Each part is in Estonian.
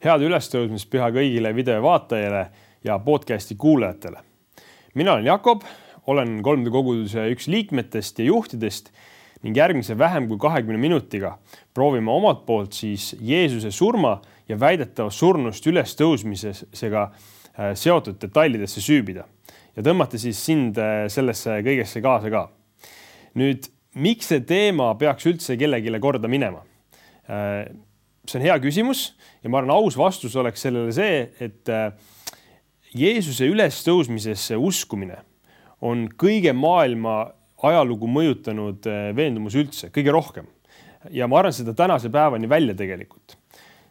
head ülestõusmispüha kõigile videovaatajale ja podcasti kuulajatele. mina olen Jakob, olen kolmanda koguduse üks liikmetest ja juhtidest ning järgmise vähem kui kahekümne minutiga proovime omalt poolt siis Jeesuse surma ja väidetava surnust ülestõusmisega äh, seotud detailidesse süübida ja tõmmata siis sind äh, sellesse kõigesse kaasa ka. nüüd, miks see teema peaks üldse kellelegi korda minema? See on hea küsimus ja ma arvan, aus vastus oleks sellele see, et äh, Jeesuse ülestõusmisesse uskumine on kõige maailma ajalugu mõjutanud äh, veendumus üldse, kõige rohkem. ja ma arvan seda tänase päevani välja tegelikult.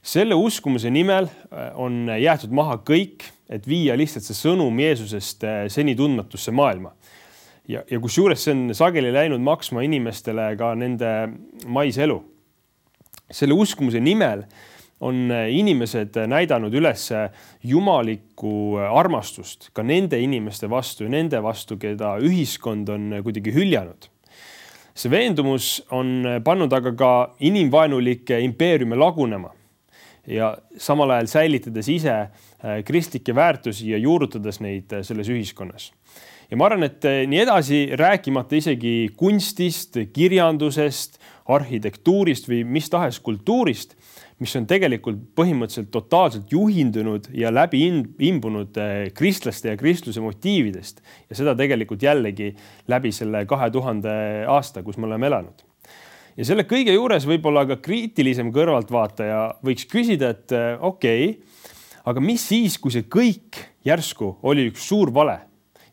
selle uskumuse nimel äh, on jäetud maha kõik, et viia lihtsalt see sõnum Jeesusest seni tundmatusse maailma. ja, ja kusjuures see on sageli läinud maksma inimestele ka nende maiselu. Selle uskumuse nimel on äh, inimesed äh, näidanud üles äh, jumalikku armastust ka nende inimeste vastu ja nende vastu, keda ühiskond on kuidagi hüljanud. see veendumus on pannud aga ka inimvaenulikke impeeriume lagunema ja samal ajal säilitades ise kristlikke väärtusi ja juurutades neid selles ühiskonnas ja ma arvan, et nii edasi, rääkimata isegi kunstist, kirjandusest, arhitektuurist või mis tahes kultuurist, mis on tegelikult põhimõtteliselt totaalselt juhindunud ja läbi imbunud eh, kristlaste ja kristluse motiividest ja seda tegelikult jällegi läbi selle kahe tuhande aasta, kus me oleme elanud. ja selle kõige juures võib-olla ka kriitilisem kõrvaltvaataja võiks küsida, et eh, okei okay,, aga mis siis, kui see kõik järsku oli üks suur vale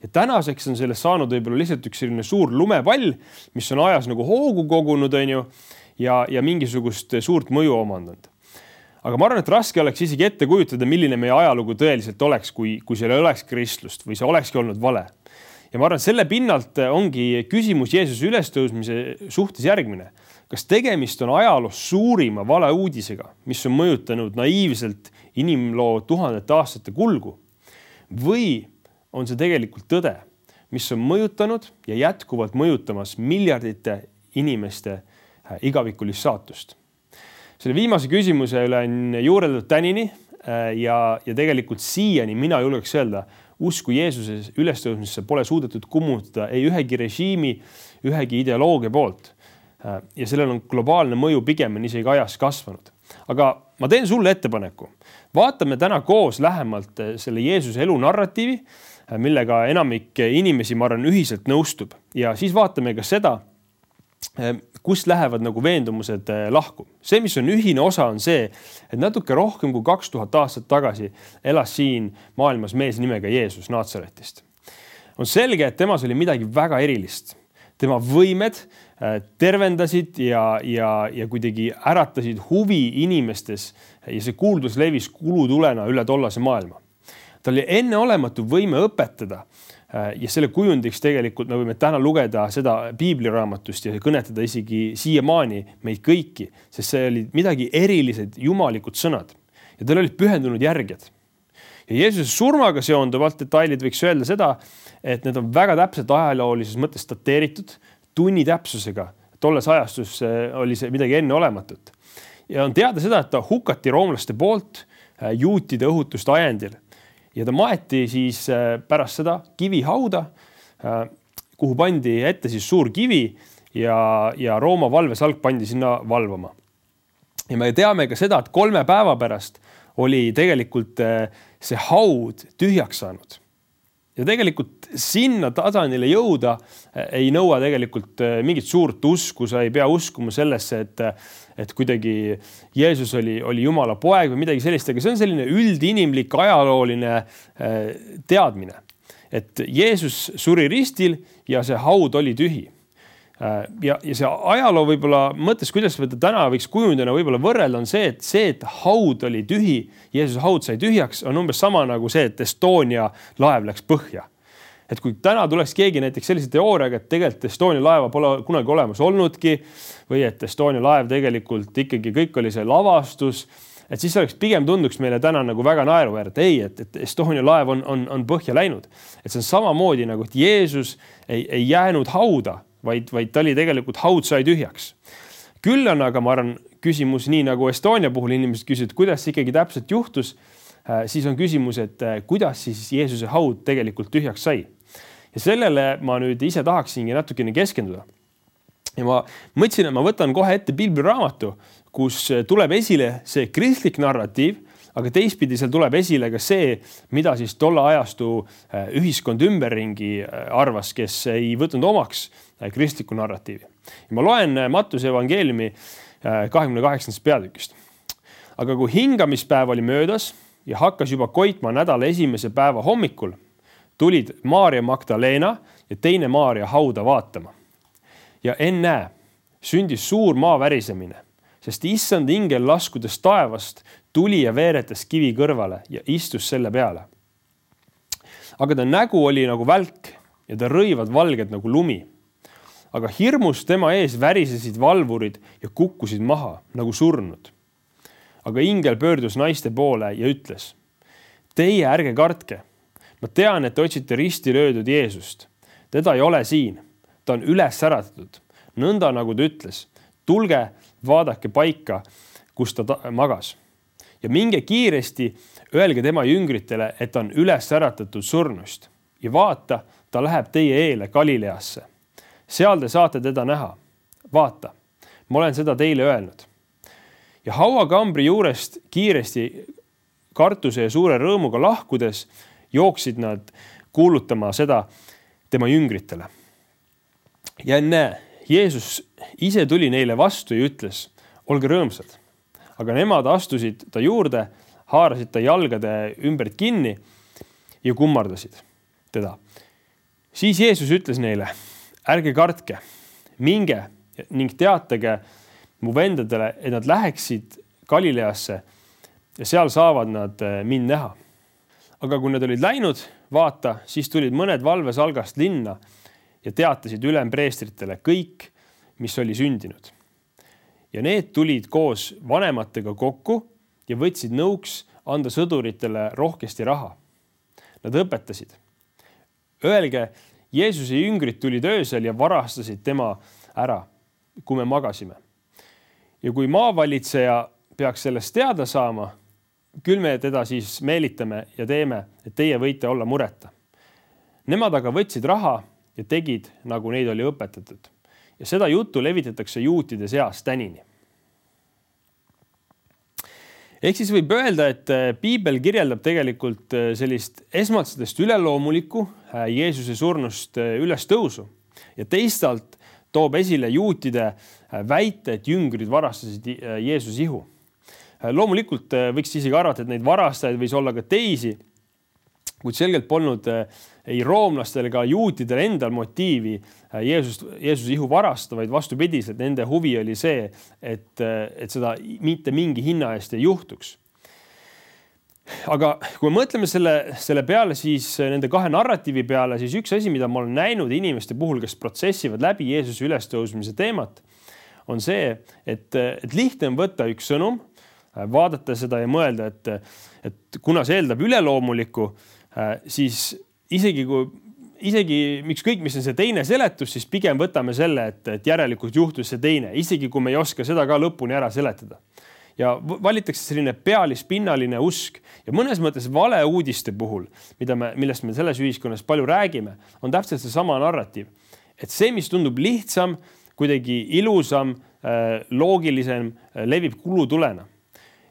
ja tänaseks on sellest saanud võib-olla lihtsalt üks selline suur lumepall, mis on ajas nagu hoogu kogunud, onju, ja, ja mingisugust suurt mõju omandanud aga ma arvan, et raske oleks isegi ette kujutada, milline meie ajalugu tõeliselt oleks, kui, kui seal ei oleks kristlust või see olekski olnud vale. ja ma arvan, selle pinnalt ongi küsimus Jeesuse ülestõusmise suhtes järgmine. kas tegemist on ajaloos suurima valeuudisega, mis on mõjutanud naiivselt inimloo tuhandete aastate kulgu või on see tegelikult tõde, mis on mõjutanud ja jätkuvalt mõjutamas miljardite inimeste igavikulist saatust selle viimase küsimuse üle on juureldud tänini äh, ja, ja tegelikult siiani mina julgeks öelda, usku Jeesuse ülestõusmisse pole suudetud kummutada ei ühegi režiimi, ühegi ideoloogia poolt. Äh, ja sellel on globaalne mõju pigem on isegi ajas kasvanud. aga ma teen sulle ettepaneku, vaatame täna koos lähemalt äh, selle Jeesuse elu narratiivi, millega enamik inimesi, ma arvan, ühiselt nõustub ja siis vaatame ka seda Ehm, kust lähevad nagu veendumused eh, lahku. see, mis on ühine osa, on see, et natuke rohkem kui kaks tuhat aastat tagasi elas siin maailmas mees nimega Jeesus Naatsaretist. on selge, et temas oli midagi väga erilist. tema võimed eh, tervendasid ja, ja, ja kuidagi äratasid huvi inimestes ja see kuuldus levis kulutulena üle tollase maailma. Tal oli enneolematu võime õpetada Äh, ja selle kujundiks tegelikult me võime täna lugeda seda piibliraamatust ja kõnetada isegi siiamaani meid kõiki, sest see oli midagi erilised jumalikud sõnad ja tal olid pühendunud järgijad. ja Jeesuse surmaga seonduvalt detailid võiks öelda seda, et need on väga täpselt ajaloolises mõttes dateeritud tunni täpsusega. tolles ajastus äh, oli see midagi enneolematut ja on teada seda, et ta hukati roomlaste poolt äh, juutide õhutuste ajendil ja ta maeti siis äh, pärast seda kivihauda, äh, kuhu pandi ette siis suur kivi ja, ja Rooma valvesalk pandi sinna valvama. ja me teame ka seda, et kolme päeva pärast oli tegelikult äh, see haud tühjaks saanud ja tegelikult sinna tasandile jõuda ei nõua tegelikult mingit suurt usku, sa ei pea uskuma sellesse, et, et kuidagi Jeesus oli, oli Jumala poeg või midagi sellist, aga see on selline üldinimlik ajalooline eh, teadmine, et Jeesus suri ristil ja see haud oli tühi Äh, ja, ja see ajaloo võib-olla mõttes, kuidas seda täna võiks kujundada, võib-olla võrrelda, on see, et see, et haud oli tühi, Jeesuse haud sai tühjaks, on umbes sama nagu see, et Estonia laev läks põhja. Et kui täna tuleks keegi näiteks sellise teooriaga, et tegelikult Estonia laeva pole kunagi olemas olnudki või et Estonia laev tegelikult ikkagi kõik oli see lavastus et siis oleks pigem tunduks meile täna nagu väga naeruväärne, ei, et, et Estonia laev on, on, on põhja läinud. et see on samamoodi nagu, et Jeesus ei, ei jäänud hauda, vaid, vaid ta oli tegelikult haud sai tühjaks. küll on aga, ma arvan, küsimus nii nagu Estonia puhul inimesed küsivad, kuidas see ikkagi täpselt juhtus, siis on küsimus, et kuidas siis Jeesuse haud tegelikult tühjaks sai. Ja sellele ma nüüd ise tahaksingi natukene keskenduda. ja ma mõtlesin, et ma võtan kohe ette pilviraamatu, kus tuleb esile see kristlik narratiiv aga teistpidi seal tuleb esile ka see, mida siis tolle ajastu äh, ühiskond ümberringi äh, arvas, kes ei võtnud omaks äh, kristlikku narratiivi. ma loen Mattuse evangeeliumi kahekümne kaheksandast peatükist. aga kui hingamispäev oli möödas ja hakkas juba koitma nädala esimese päeva hommikul, tulid Maarja Magdalena ja teine Maarja hauda vaatama. ja ennäe, sündis suur maavärisemine, sest issand ingel laskudes taevast tuli ja veeretas kivi kõrvale ja istus selle peale. aga ta nägu oli nagu välk ja ta rõivad valged nagu lumi. aga hirmus tema ees värisesid valvurid ja kukkusid maha nagu surnud. aga ingel pöördus naiste poole ja ütles. Teie ärge kartke. Ma tean, et te otsite risti löödud Jeesust. teda ei ole siin, ta on üles äratatud, nõnda nagu ta ütles. tulge, vaadake paika, kus ta magas ja minge kiiresti, öelge tema jüngritele, et ta on üles äratatud surnust ja vaata, ta läheb teie eele Galileasse. seal te saate teda näha. vaata, ma olen seda teile öelnud. ja hauakambri juurest kiiresti kartuse ja suure rõõmuga lahkudes jooksid nad kuulutama seda tema jüngritele. ja ennäe, Jeesus ise tuli neile vastu ja ütles, olge rõõmsad aga nemad astusid ta juurde, haarasid ta jalgade ümbert kinni ja kummardasid teda. siis Jeesus ütles neile, ärge kartke, minge ning teatage mu vendadele, et nad läheksid Galileasse ja seal saavad nad eh, mind näha. Aga kui nad olid läinud, vaata, siis tulid mõned valvesalgast linna ja teatasid ülempreestritele kõik, mis oli sündinud ja need tulid koos vanematega kokku ja võtsid nõuks anda sõduritele rohkesti raha. Nad õpetasid. Öelge, Jeesuse jüngrid tulid öösel ja varastasid tema ära, kui me magasime. ja kui maavalitseja peaks sellest teada saama, küll me teda siis meelitame ja teeme, et teie võite olla mureta. Nemad aga võtsid raha ja tegid, nagu neid oli õpetatud ja seda juttu levitatakse juutide seas tänini. ehk siis võib öelda, et äh, piibel kirjeldab tegelikult äh, sellist esmalt üleloomulikku äh, Jeesuse surnust ülestõusu ja teisalt toob esile juutide väite, et jüngrid varastasid Jeesuse ihu. Loomulikult võiks isegi arvata, et neid varastajaid võis olla ka teisi, kuid selgelt polnud ei roomlastel ega juutidel endal motiivi äh, Jeesust, Jeesuse ihu varastada, vaid vastupidiselt nende huvi oli see, et, äh, et seda mitte mingi hinna eest ei juhtuks. aga kui me mõtleme selle, selle peale, siis äh, nende kahe narratiivi peale, siis üks asi, mida ma olen näinud inimeste puhul, kes protsessivad läbi Jeesuse ülestõusmise teemat, on see, et, et lihtne on võtta üks sõnum, vaadata seda ja mõelda, et, et kuna see eeldab üleloomulikku, siis isegi kui, isegi ükskõik, mis on see teine seletus, siis pigem võtame selle, et, et järelikult juhtus see teine, isegi kui me ei oska seda ka lõpuni ära seletada. ja valitakse selline pealispinnaline usk ja mõnes mõttes valeuudiste puhul, mida me, millest me selles ühiskonnas palju räägime, on täpselt seesama narratiiv. et see, mis tundub lihtsam, kuidagi ilusam, äh, loogilisem, äh, levib kulutulena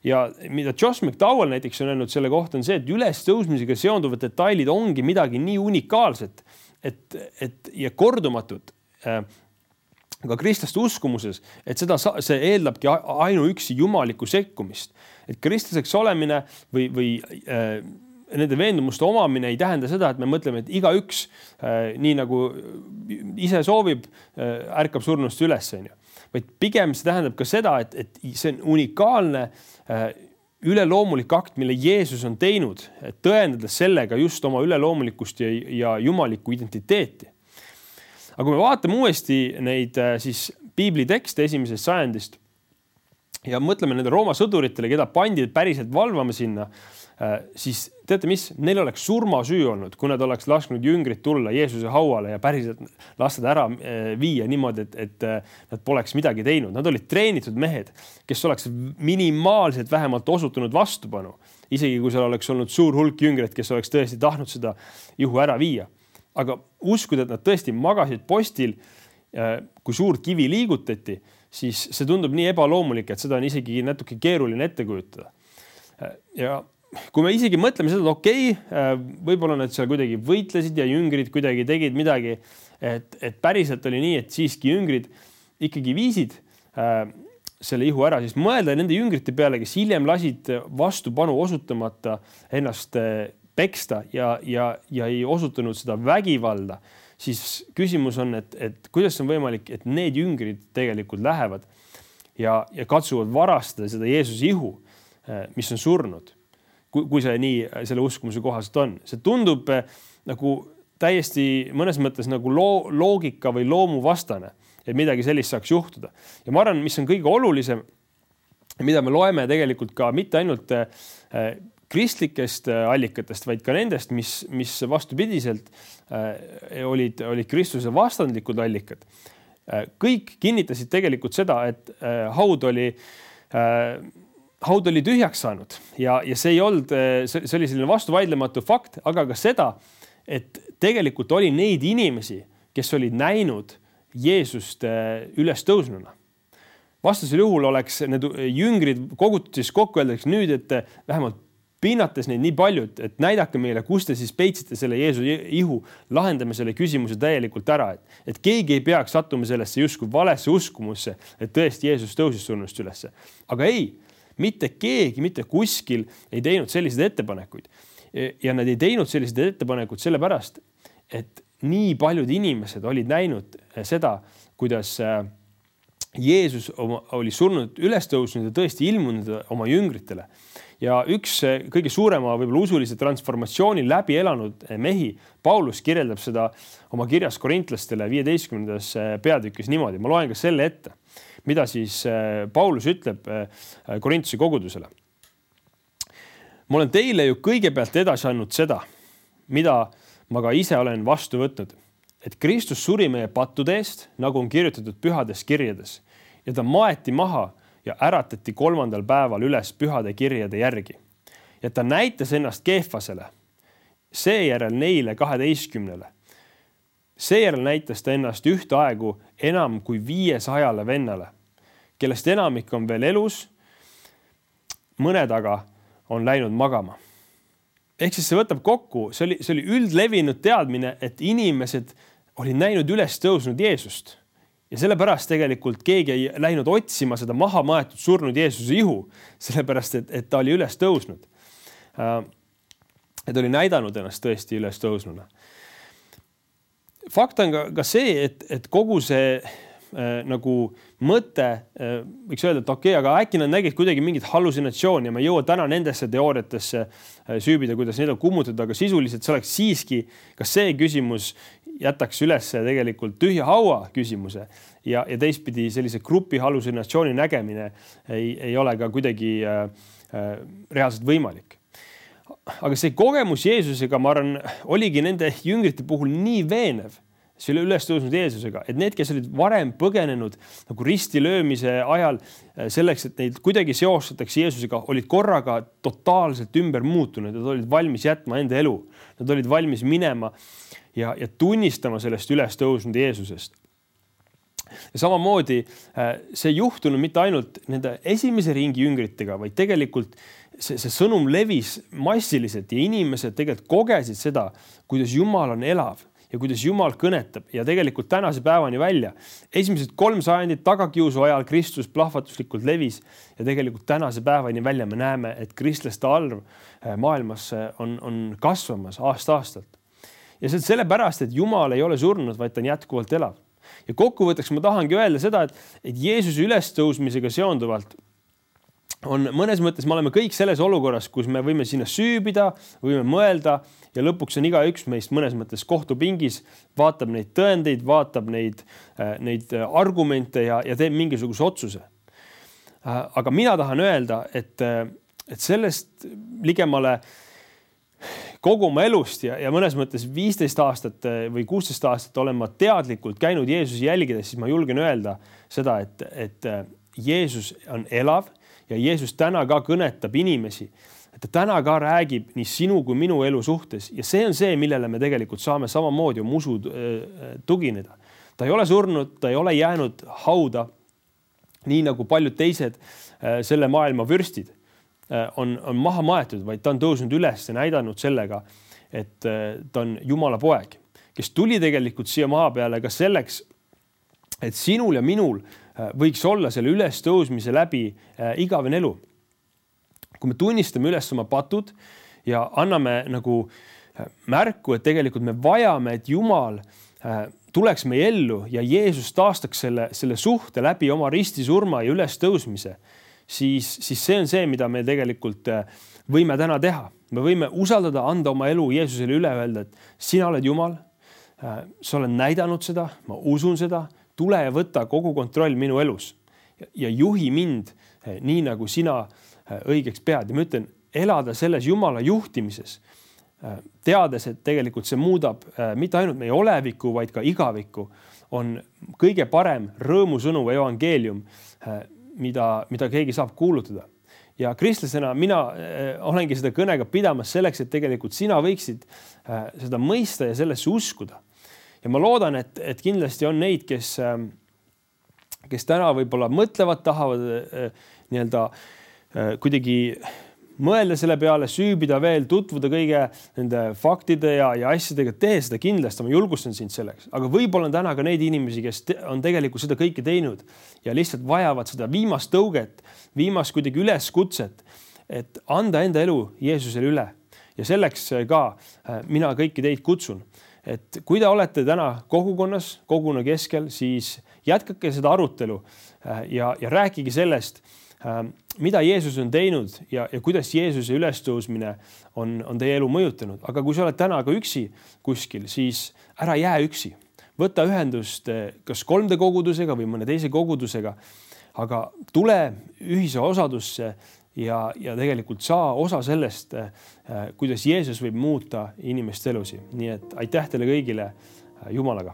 ja mida Josh McDowell näiteks on öelnud selle kohta, on see, et ülestõusmisega seonduvad detailid ongi midagi nii unikaalset, et, et ja kordumatut äh, ka kristlaste uskumuses, et seda, see eeldabki ainuüksi jumalikku sekkumist. et kristlaseks olemine või, või äh, nende veendumuste omamine ei tähenda seda, et me mõtleme, et igaüks äh, nii nagu ise soovib äh,, ärkab surnust üles, onju vaid pigem see tähendab ka seda, et, et see on unikaalne äh, üleloomulik akt, mille Jeesus on teinud, tõendades sellega just oma üleloomulikkust ja, ja jumalikku identiteeti. aga kui me vaatame uuesti neid äh, siis piibli tekste esimesest sajandist ja mõtleme nende Rooma sõduritele, keda pandi päriselt valvama sinna, siis teate, mis, neil oleks surmasüü olnud, kui nad oleks lasknud jüngrid tulla Jeesuse hauale ja päriselt lasta ta ära viia niimoodi, et, et nad poleks midagi teinud. Nad olid treenitud mehed, kes oleks minimaalselt vähemalt osutunud vastupanu, isegi kui seal oleks olnud suur hulk jüngreid, kes oleks tõesti tahtnud seda juhu ära viia. aga uskuda, et nad tõesti magasid postil, kui suur kivi liigutati siis see tundub nii ebaloomulik, et seda on isegi natuke keeruline ette kujutada. ja kui me isegi mõtleme seda, et okei okay,, võib-olla nad seal kuidagi võitlesid ja jüngrid kuidagi tegid midagi, et, et päriselt oli nii, et siiski jüngrid ikkagi viisid äh, selle ihu ära, siis mõelda nende jüngrite peale, kes hiljem lasid vastupanu osutamata ennast äh, peksta ja, ja, ja ei osutanud seda vägivalda siis küsimus on, et, et kuidas on võimalik, et need jüngrid tegelikult lähevad ja, ja katsuvad varastada seda Jeesuse ihu, eh, mis on surnud. Kui, kui see nii selle uskumuse kohaselt on, see tundub eh, nagu täiesti mõnes mõttes nagu loo, loogika või loomuvastane, et midagi sellist saaks juhtuda. ja ma arvan, mis on kõige olulisem, mida me loeme tegelikult ka mitte ainult eh, kristlikest äh, allikatest, vaid ka nendest, mis, mis vastupidiselt olid, olid Kristuse vastandlikud allikad. Kõik kinnitasid tegelikult seda, et haud oli, haud oli tühjaks saanud ja, ja see ei olnud, see oli selline vastuvaidlematu fakt, aga ka seda, et tegelikult oli neid inimesi, kes olid näinud Jeesust ülestõusnuna vastasel juhul oleks need jüngrid kogutud siis kokku, öeldakse nüüd, et vähemalt pinnates neid nii palju, et, et näidake meile, kus te siis peitsite selle Jeesuse ihu, lahendame selle küsimuse täielikult ära, et, et keegi ei peaks sattuma sellesse justkui valesse uskumusse, et tõesti Jeesus tõusis surnust ülesse. aga ei, mitte keegi mitte kuskil ei teinud selliseid ettepanekuid. ja nad ei teinud selliseid ettepanekuid sellepärast, et nii paljud inimesed olid näinud seda, kuidas äh, Jeesus oma, oli surnud üles tõusnud ja tõesti ilmunud oma jüngritele ja üks kõige suurema võib-olla usulise transformatsiooni läbi elanud mehi, Paulus kirjeldab seda oma kirjas korintlastele viieteistkümnendas eh, peatükis niimoodi, ma loen ka selle ette, mida siis eh, Paulus ütleb eh, Korintuse kogudusele. ma olen teile ju kõigepealt edasi andnud seda, mida ma ka ise olen vastu võtnud, et Kristus suri meie pattude eest, nagu on kirjutatud pühades kirjades ja ta maeti maha ja äratati kolmandal päeval üles pühade kirjade järgi. ja ta näitas ennast Keefasele, seejärel neile kaheteistkümnele. seejärel näitas ta ennast ühtaegu enam kui viiesajale vennale, kellest enamik on veel elus. mõned aga on läinud magama. ehk siis see võtab kokku, see oli, see oli üldlevinud teadmine, et inimesed olid näinud üles tõusnud Jeesust ja sellepärast tegelikult keegi ei läinud otsima seda maha maetud surnud Jeesuse ihu, sellepärast et, et ta oli üles tõusnud. Äh, et oli näidanud ennast tõesti üles tõusnuna. fakt on ka, ka see, et, et kogu see äh, nagu mõte äh,, võiks öelda, et okei okay,, aga äkki nad nägid kuidagi mingit hallusinatsiooni ja ma ei jõua täna nendesse teooriatesse süübida, kuidas neid on kummutatud, aga sisuliselt see oleks siiski ka see küsimus jätaks üles tegelikult tühja haua küsimuse ja, ja teistpidi sellise grupi hallusinatsiooni nägemine ei, ei ole ka kuidagi äh, äh, reaalselt võimalik. aga see kogemus Jeesusega, ma arvan, oligi nende jüngrite puhul nii veenev selle ülestõusnud Jeesusega, et need, kes olid varem põgenenud nagu ristilöömise ajal äh, selleks, et neid kuidagi seostatakse Jeesusega, olid korraga totaalselt ümber muutunud, nad olid valmis jätma enda elu, nad olid valmis minema ja, ja tunnistama sellest ülestõusnud Jeesusest. ja samamoodi äh, see ei juhtunud mitte ainult nende esimese ringi jüngritega, vaid tegelikult see, see sõnum levis massiliselt ja inimesed tegelikult kogesid seda, kuidas Jumal on elav ja kuidas Jumal kõnetab ja tegelikult tänase päevani välja. esimesed kolm sajandit tagakiusu ajal Kristus plahvatuslikult levis ja tegelikult tänase päevani välja me näeme, et kristlaste arv äh, maailmas äh, on, on kasvamas aasta-aastalt ja see on sellepärast, et Jumal ei ole surnud, vaid ta on jätkuvalt elav. ja kokkuvõtteks ma tahangi öelda seda, et, et Jeesuse ülestõusmisega seonduvalt on mõnes mõttes, me oleme kõik selles olukorras, kus me võime sinna süübida, võime mõelda ja lõpuks on igaüks meist mõnes mõttes kohtupingis, vaatab neid tõendeid, vaatab neid, äh, neid argumente ja, ja teeb mingisuguse otsuse. Äh, aga mina tahan öelda, et, äh, et sellest ligemale kogu oma elust ja, ja mõnes mõttes viisteist aastat või kuusteist aastat olen ma teadlikult käinud Jeesuse jälgides, siis ma julgen öelda seda, et, et Jeesus on elav ja Jeesus täna ka kõnetab inimesi ta täna ka räägib nii sinu kui minu elu suhtes ja see on see, millele me tegelikult saame samamoodi oma usu äh, tugineda. ta ei ole surnud, ta ei ole jäänud hauda. nii nagu paljud teised selle maailma vürstid on, on maha maetud, vaid ta on tõusnud üles ja näidanud sellega, et ta on Jumala poeg, kes tuli tegelikult siia maa peale ka selleks, et sinul ja minul võiks olla selle ülestõusmise läbi igavene elu. Kui me tunnistame üles oma patud ja anname nagu äh, märku, et tegelikult me vajame, et Jumal äh, tuleks meie ellu ja Jeesus taastaks selle, selle suhte läbi oma ristisurma ja ülestõusmise, siis, siis see on see, mida me tegelikult äh, võime täna teha. me võime usaldada, anda oma elu Jeesusele üle, öelda, et sina oled Jumal. sa oled näidanud seda, ma usun seda, tule ja võta kogu kontroll minu elus ja, juhi mind nii, nagu sina Äh, õigeks pead ja ma ütlen, elada selles Jumala juhtimises, äh, teades, et tegelikult see muudab äh, mitte ainult meie olevikku, vaid ka igavikku, on kõige parem rõõmusõnu evangeelium, mida, mida keegi saab kuulutada. ja kristlasena mina olengi seda kõnega pidamas selleks, et tegelikult sina võiksid seda mõista ja sellesse uskuda. ja ma loodan, et, et kindlasti on neid, kes, kes täna võib-olla mõtlevad, tahavad nii-öelda kuidagi mõelda selle peale, süübida veel, tutvuda kõige nende faktide ja, ja asjadega, tee seda kindlasti, ma julgustan sind selleks, aga võib-olla on täna ka neid inimesi, kes te, on tegelikult seda kõike teinud ja lihtsalt vajavad seda viimast tõuget, viimast kuidagi üleskutset, et anda enda elu Jeesusele üle. Ja selleks ka äh, mina kõiki teid kutsun, et kui te olete täna kogukonnas, koguna keskel, siis jätkake seda arutelu äh, ja, ja rääkige sellest mida Jeesus on teinud ja, ja kuidas Jeesuse ülestõusmine on, on teie elu mõjutanud, aga kui sa oled täna ka üksi kuskil, siis ära jää üksi, võta ühendust eh, kas 3D kogudusega või mõne teise kogudusega. aga tule ühise osadusse ja, ja tegelikult saa osa sellest, eh, kuidas Jeesus võib muuta inimeste elusid, nii et aitäh teile kõigile, Jumalaga.